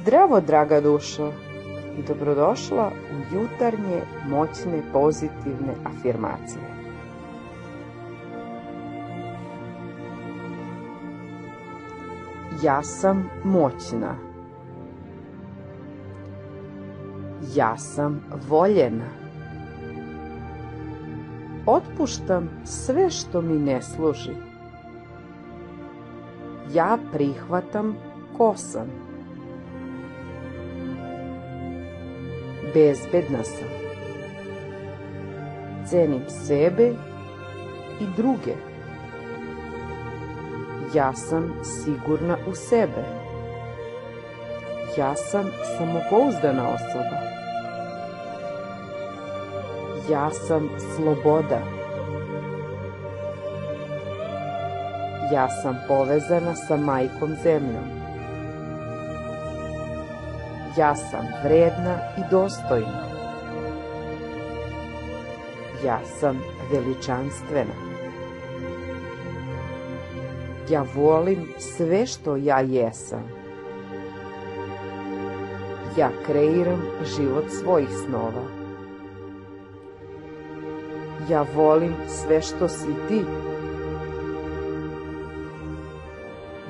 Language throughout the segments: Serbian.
Zdravo, draga dušo, i dobrodošla u jutarnje, moćne, pozitivne afirmacije. Ja sam moćna. Ja sam voljena. Otpuštam sve što mi ne služi. Ja prihvatam ko sam. Bezbedna sam. Cenim sebe i druge. Ja sam sigurna u sebe. Ja sam samopouzdana osoba. Ja sam sloboda. Ja sam povezana sa majkom zemljom. Ja sam vredna i dostojna. Ja sam veličanstvena. Ja volim sve što ja jesam. Ja kreiram život svojih snova. Ja volim sve što si ti.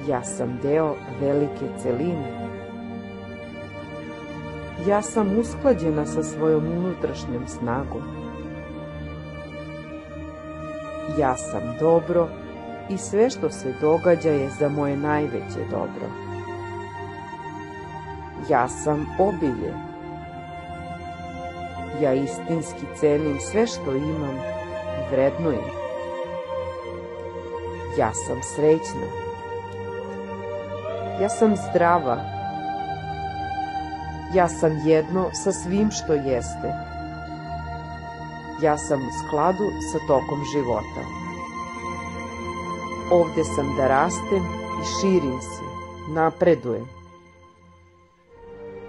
Ja sam deo velike celine. Ja sam usklađena sa svojom unutrašnjom snagom. Ja sam dobro i sve što se događa je za moje najveće dobro. Ja sam obilje. Ja istinski cenim sve što imam i vrednujem. Ja sam srećna. Ja sam zdrava Ja sam jedno sa svim što jeste. Ja sam u skladu sa tokom života. Ovde sam da rastem i širim se, napredujem.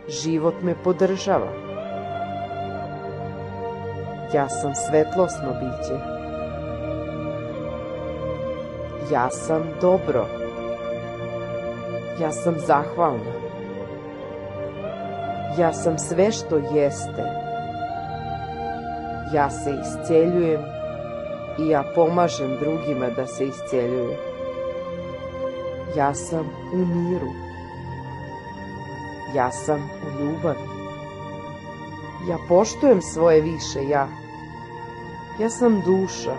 Život me podržava. Ja sam svetlosno biće. Ja sam dobro. Ja sam zahvalna. Ja sam sve što jeste. Ja se isceljujem i ja pomažem drugima da se isceljuju. Ja sam u miru. Ja sam u ljubavi. Ja poštujem svoje više ja. Ja sam duša.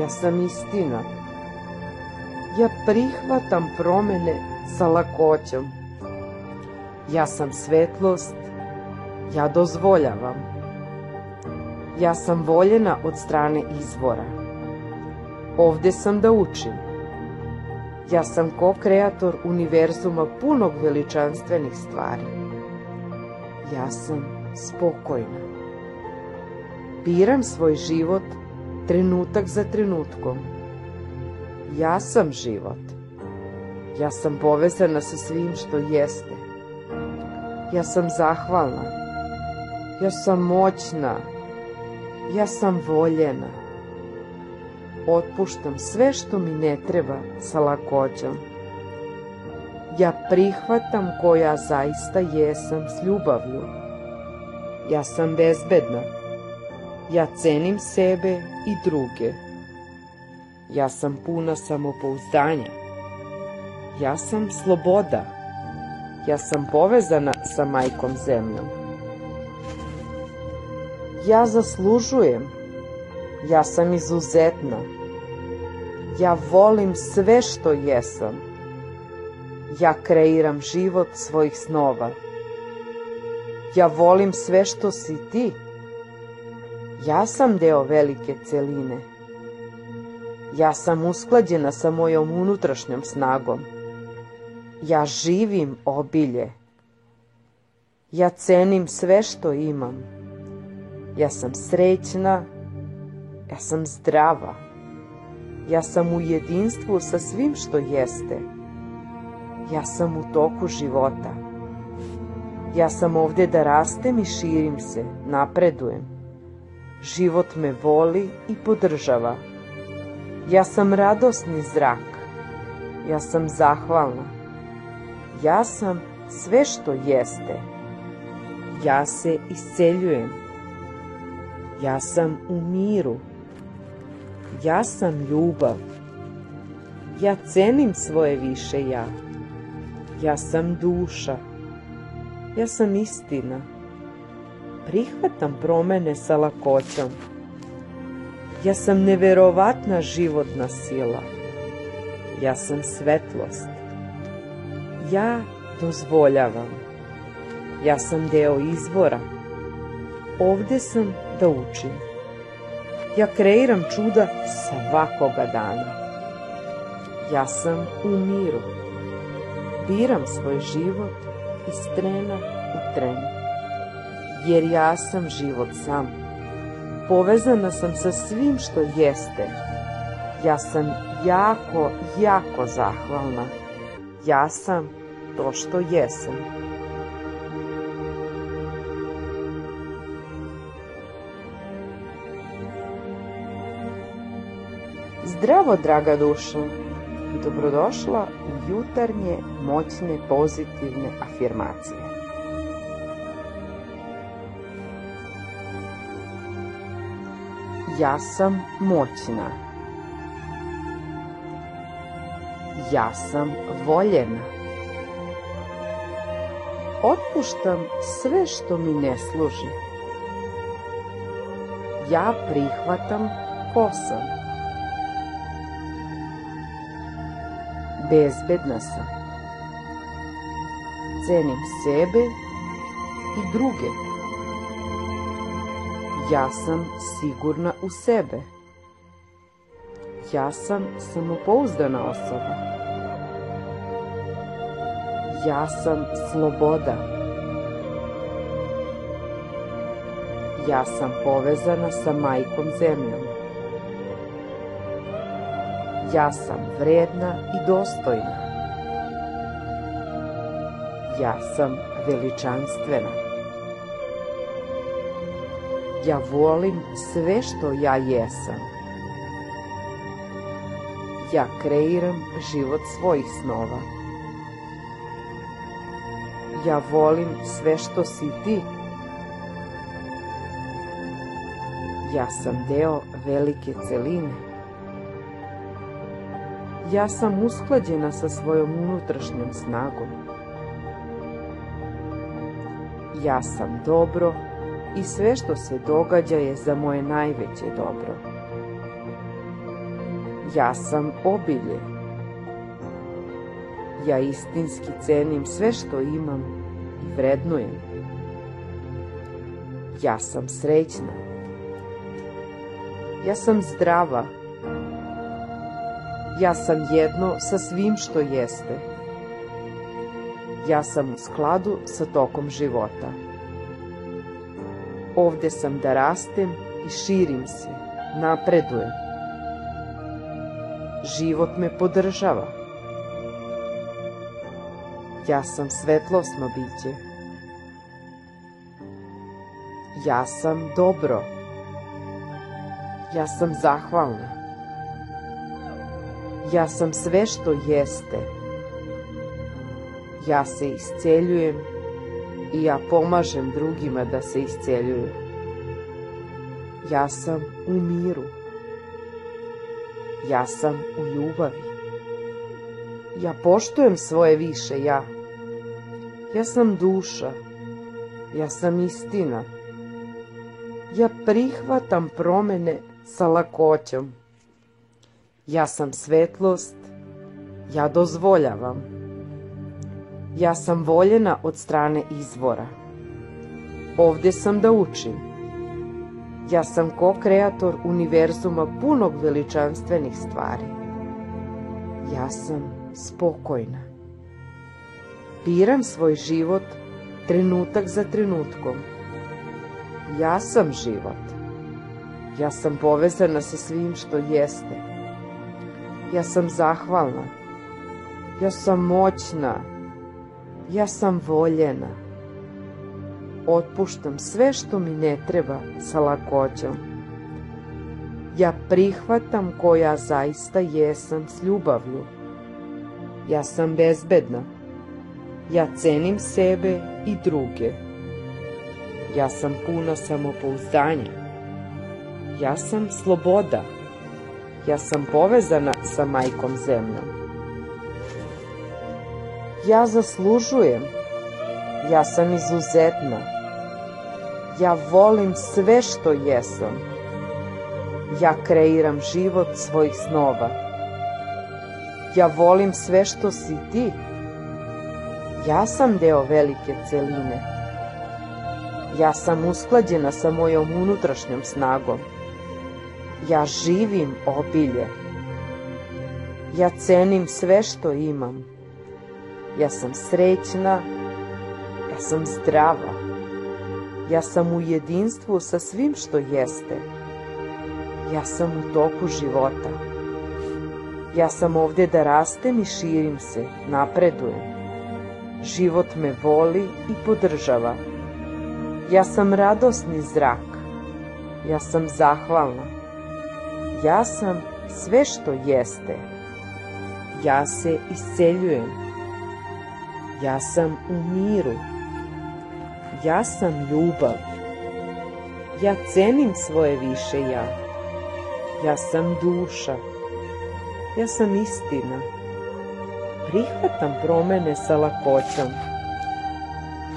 Ja sam istina. Ja prihvatam promene sa lakoćom. Ja sam svetlost, ja dozvoljavam. Ja sam voljena od strane izvora. Ovde sam da učim. Ja sam ko-kreator univerzuma punog veličanstvenih stvari. Ja sam spokojna. Biram svoj život trenutak za trenutkom. Ja sam život. Ja sam povezana sa svim što jeste. Ja sam zahvalna. Ja sam moćna. Ja sam voljena. Otpuštam sve što mi ne treba sa lakoćom. Ja prihvatam ko ja zaista jesam s ljubavlju. Ja sam bezbedna. Ja cenim sebe i druge. Ja sam puna samopouzdanja. Ja sam sloboda. Ja sam povezana sa majkom zemljom. Ja zaslužujem. Ja sam izuzetna. Ja volim sve što jesam. Ja kreiram život svojih snova. Ja volim sve što si ti. Ja sam deo velike celine. Ja sam usklađena sa mojom unutrašnjom snagom. Ja živim obilje. Ja cenim sve što imam. Ja sam srećna, ja sam zdrava. Ja sam u jedinstvu sa svim što jeste. Ja sam u toku života. Ja sam ovde da rastem i širim se, napredujem. Život me voli i podržava. Ja sam radosni zrak. Ja sam zahvalna. Ja sam sve što jeste. Ja se isceljujem. Ja sam u miru. Ja sam ljubav. Ja cenim svoje više ja. Ja sam duša. Ja sam istina. Prihvatam promene sa lakoćom. Ja sam neverovatna životna sila. Ja sam svetlost. Ja dozvoljavam. Ja sam deo izvora. Ovde sam da učim. Ja kreiram čuda svakoga dana. Ja sam u miru. Biram svoj život iz trena u tren. Jer ja sam život sam. Povezana sam sa svim što jeste. Ja sam jako, jako zahvalna. Ja sam to što jesam. Zdravo, draga dušo! Dobrodošla u jutarnje, moćne, pozitivne afirmacije. Ja sam moćna. Ja sam voljena. Otpuštam sve što mi ne služi. Ja prihvatam ko sam. bezbedna sam. Cenim sebe i druge. Ja sam sigurna u sebe. Ja sam samopouzdana osoba. Ja sam sloboda. Ja sam povezana sa majkom zemljom. Ja sam vredna i dostojna. Ja sam veličanstvena. Ja volim sve što ja jesam. Ja kreiram život svojih snova. Ja volim sve što si ti. Ja sam deo velike celine ja sam usklađena sa svojom unutrašnjom snagom. Ja sam dobro i sve što se događa je za moje najveće dobro. Ja sam obilje. Ja istinski cenim sve što imam i vrednujem. Ja sam srećna. Ja sam zdrava Ja sam jedno sa svim što jeste. Ja sam u skladu sa tokom života. Ovde sam da rastem i širim se, napredujem. Život me podržava. Ja sam svetlosno biće. Ja sam dobro. Ja sam zahvalna. Ja sam sve što jeste. Ja se isceljujem i ja pomažem drugima da se isceljuju. Ja sam u miru. Ja sam u ljubavi. Ja poštujem svoje više ja. Ja sam duša. Ja sam istina. Ja prihvatam promene sa lakoćom. Ja sam svetlost, ja dozvoljavam. Ja sam voljena od strane izvora. Ovde sam da učim. Ja sam ko-kreator univerzuma punog veličanstvenih stvari. Ja sam spokojna. Biram svoj život trenutak za trenutkom. Ja sam život. Ja sam povezana sa svim što jeste Ja sam zahvalna. Ja sam moćna. Ja sam voljena. Otpuštam sve što mi ne treba sa lakoćom. Ja prihvatam ko ja zaista jesam s ljubavlju. Ja sam bezbedna. Ja cenim sebe i druge. Ja sam puna samopouzdanja. Ja sam sloboda. Ja sam povezana sa majkom zemljom. Ja zaslužujem. Ja sam izuzetna. Ja volim sve što jesam. Ja kreiram život svojih snova. Ja volim sve što si ti. Ja sam deo velike celine. Ja sam usklađena sa mojom unutrašnjom snagom. Ja živim obilje. Ja cenim sve što imam. Ja sam srećna. Ja sam zdrava. Ja sam u jedinstvu sa svim što jeste. Ja sam u toku života. Ja sam ovde da rastem i širim se, napredujem. Život me voli i podržava. Ja sam radosni zrak. Ja sam zahvalna. Ja sam sve što jeste. Ja se isceljujem. Ja sam u miru. Ja sam ljubav. Ja cenim svoje više ja. Ja sam duša. Ja sam istina prihvatam promene sa lakoćom.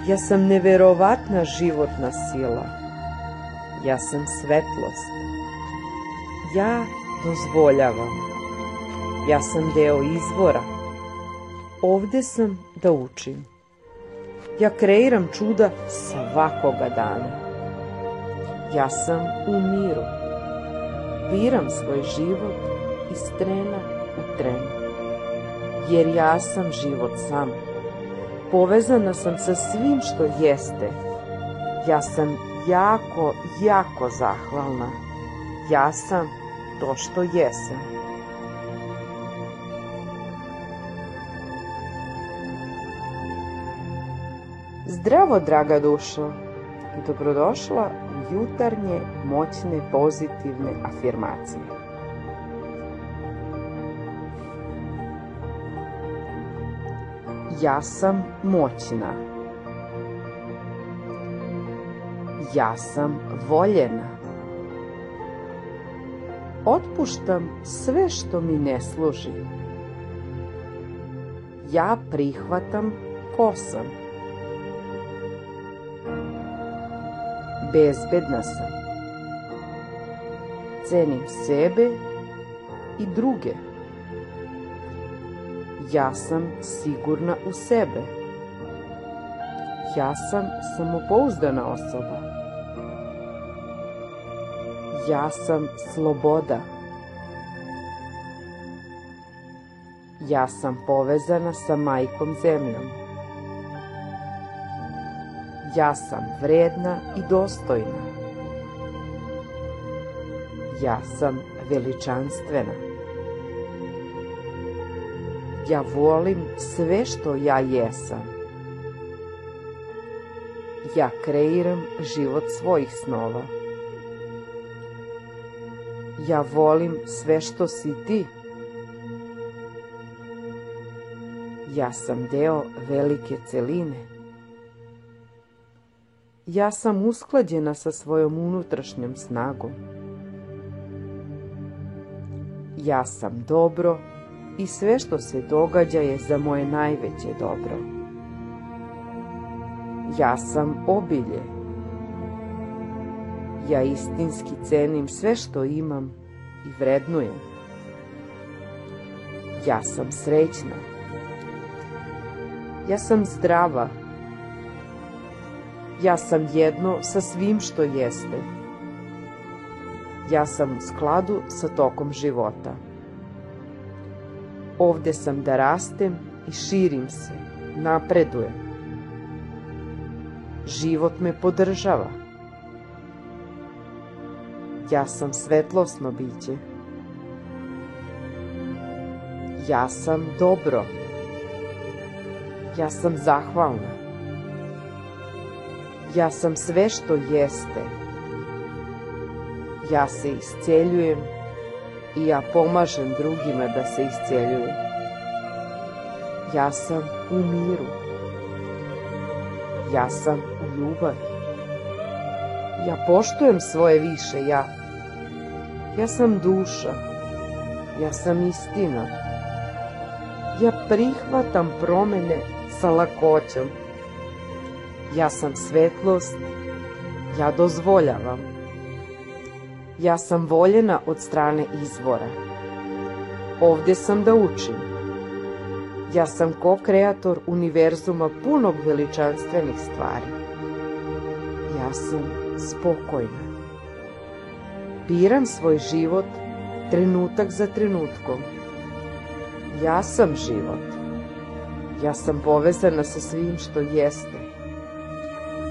Ja sam neverovatna životna sila. Ja sam svetlost. Ja dozvoljavam. Ja sam deo izvora. Ovde sam da učim. Ja kreiram čuda svakoga dana. Ja sam u miru. Biram svoj život iz trena u tren jer ja sam život sam. Povezana sam sa svim što jeste. Ja sam jako, jako zahvalna. Ja sam to što jesam. Zdravo, draga dušo, i dobrodošla u jutarnje moćne pozitivne afirmacije. Ja sam moćna. Ja sam voljena. Otpuštam sve što mi ne služi. Ja prihvatam ko sam. Bezbedna sam. Cenim sebe i druge. Ja sam sigurna u sebe. Ja sam samopouzdana osoba. Ja sam sloboda. Ja sam povezana sa majkom zemljom. Ja sam vredna i dostojna. Ja sam veličanstvena. Ja volim sve što ja jesam. Ja kreiram život svojih snova. Ja volim sve što si ti. Ja sam deo velike celine. Ja sam usklađena sa svojom unutrašnjom snagom. Ja sam dobro i sve što se događa je za moje najveće dobro. Ja sam obilje. Ja istinski cenim sve što imam i vrednujem. Ja sam srećna. Ja sam zdrava. Ja sam jedno sa svim što jeste. Ja sam u skladu sa tokom života. Ovde sam da rastem i širim se, napredujem. Život me podržava. Ja sam svetlosno biće. Ja sam dobro. Ja sam zahvalna. Ja sam sve što jeste. Ja se isceljujem i ja pomažem drugima da se isceljuju. Ja sam u miru. Ja sam u ljubavi. Ja poštujem svoje više ja. Ja sam duša. Ja sam istina. Ja prihvatam promene sa lakoćom. Ja sam svetlost. Ja dozvoljavam. Ja sam voljena od strane izvora. Ovdje sam da učim. Ja sam ko-kreator univerzuma punog veličanstvenih stvari. Ja sam spokojna. Biram svoj život trenutak za trenutkom. Ja sam život. Ja sam povezana sa svim što jeste.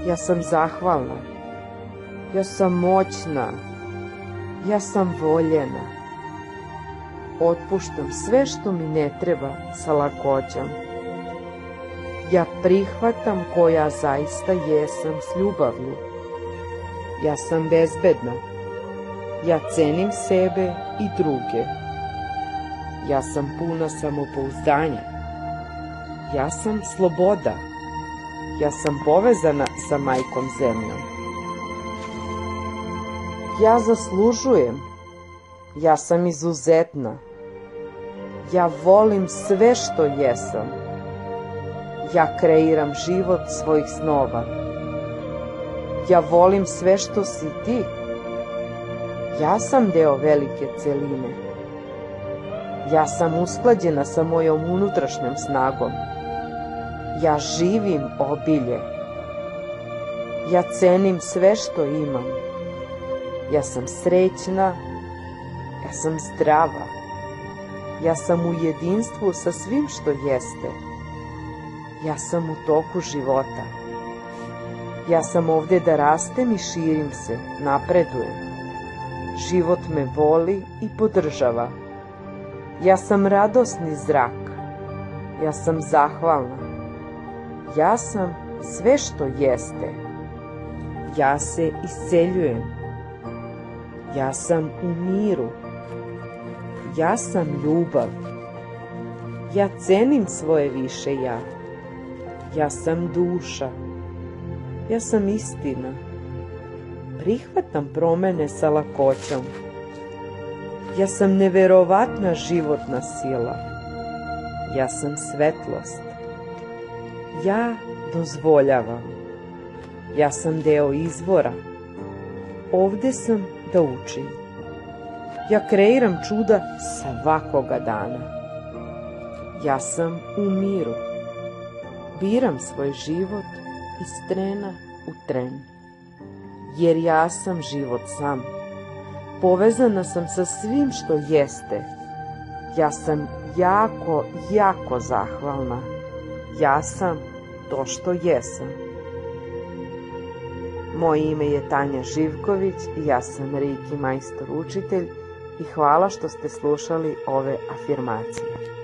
Ja sam zahvalna. Ja sam moćna. Ja sam voljena. Otpuštam sve što mi ne treba sa lakoćom. Ja prihvatam koja zaista jesam s ljubavlju. Ja sam bezbedna. Ja cenim sebe i druge. Ja sam puna samopouzdanja. Ja sam sloboda. Ja sam povezana sa majkom zemljom. Ja zaslužujem. Ja sam izuzetna. Ja volim sve što jesam. Ja kreiram život svojih snova. Ja volim sve što si ti. Ja sam deo velike celine. Ja sam usklađena sa mojom unutrašnjom snagom. Ja živim obilje. Ja cenim sve što imam. Ja sam srećna. Ja sam zdrava. Ja sam u jedinstvu sa svim što jeste. Ja sam u toku života. Ja sam ovde da rastem i širim se, napredujem. Život me voli i podržava. Ja sam radosni zrak. Ja sam zahvalna. Ja sam sve što jeste. Ja se isceljujem. Ja sam u miru. Ja sam ljubav. Ja cenim svoje više ja. Ja sam duša. Ja sam istina. Prihvatam promene sa lakoćom. Ja sam neverovatna životna sila. Ja sam svetlost. Ja dozvoljavam. Ja sam deo izvora. Ovde sam da učim. Ja kreiram čuda svakoga dana. Ja sam u miru. Biram svoj život iz trena u tren. Jer ja sam život sam. Povezana sam sa svim što jeste. Ja sam jako, jako zahvalna. Ja sam to što jesam. Moje ime je Tanja Živković i ja sam Riki majstor učitelj i hvala što ste slušali ove afirmacije.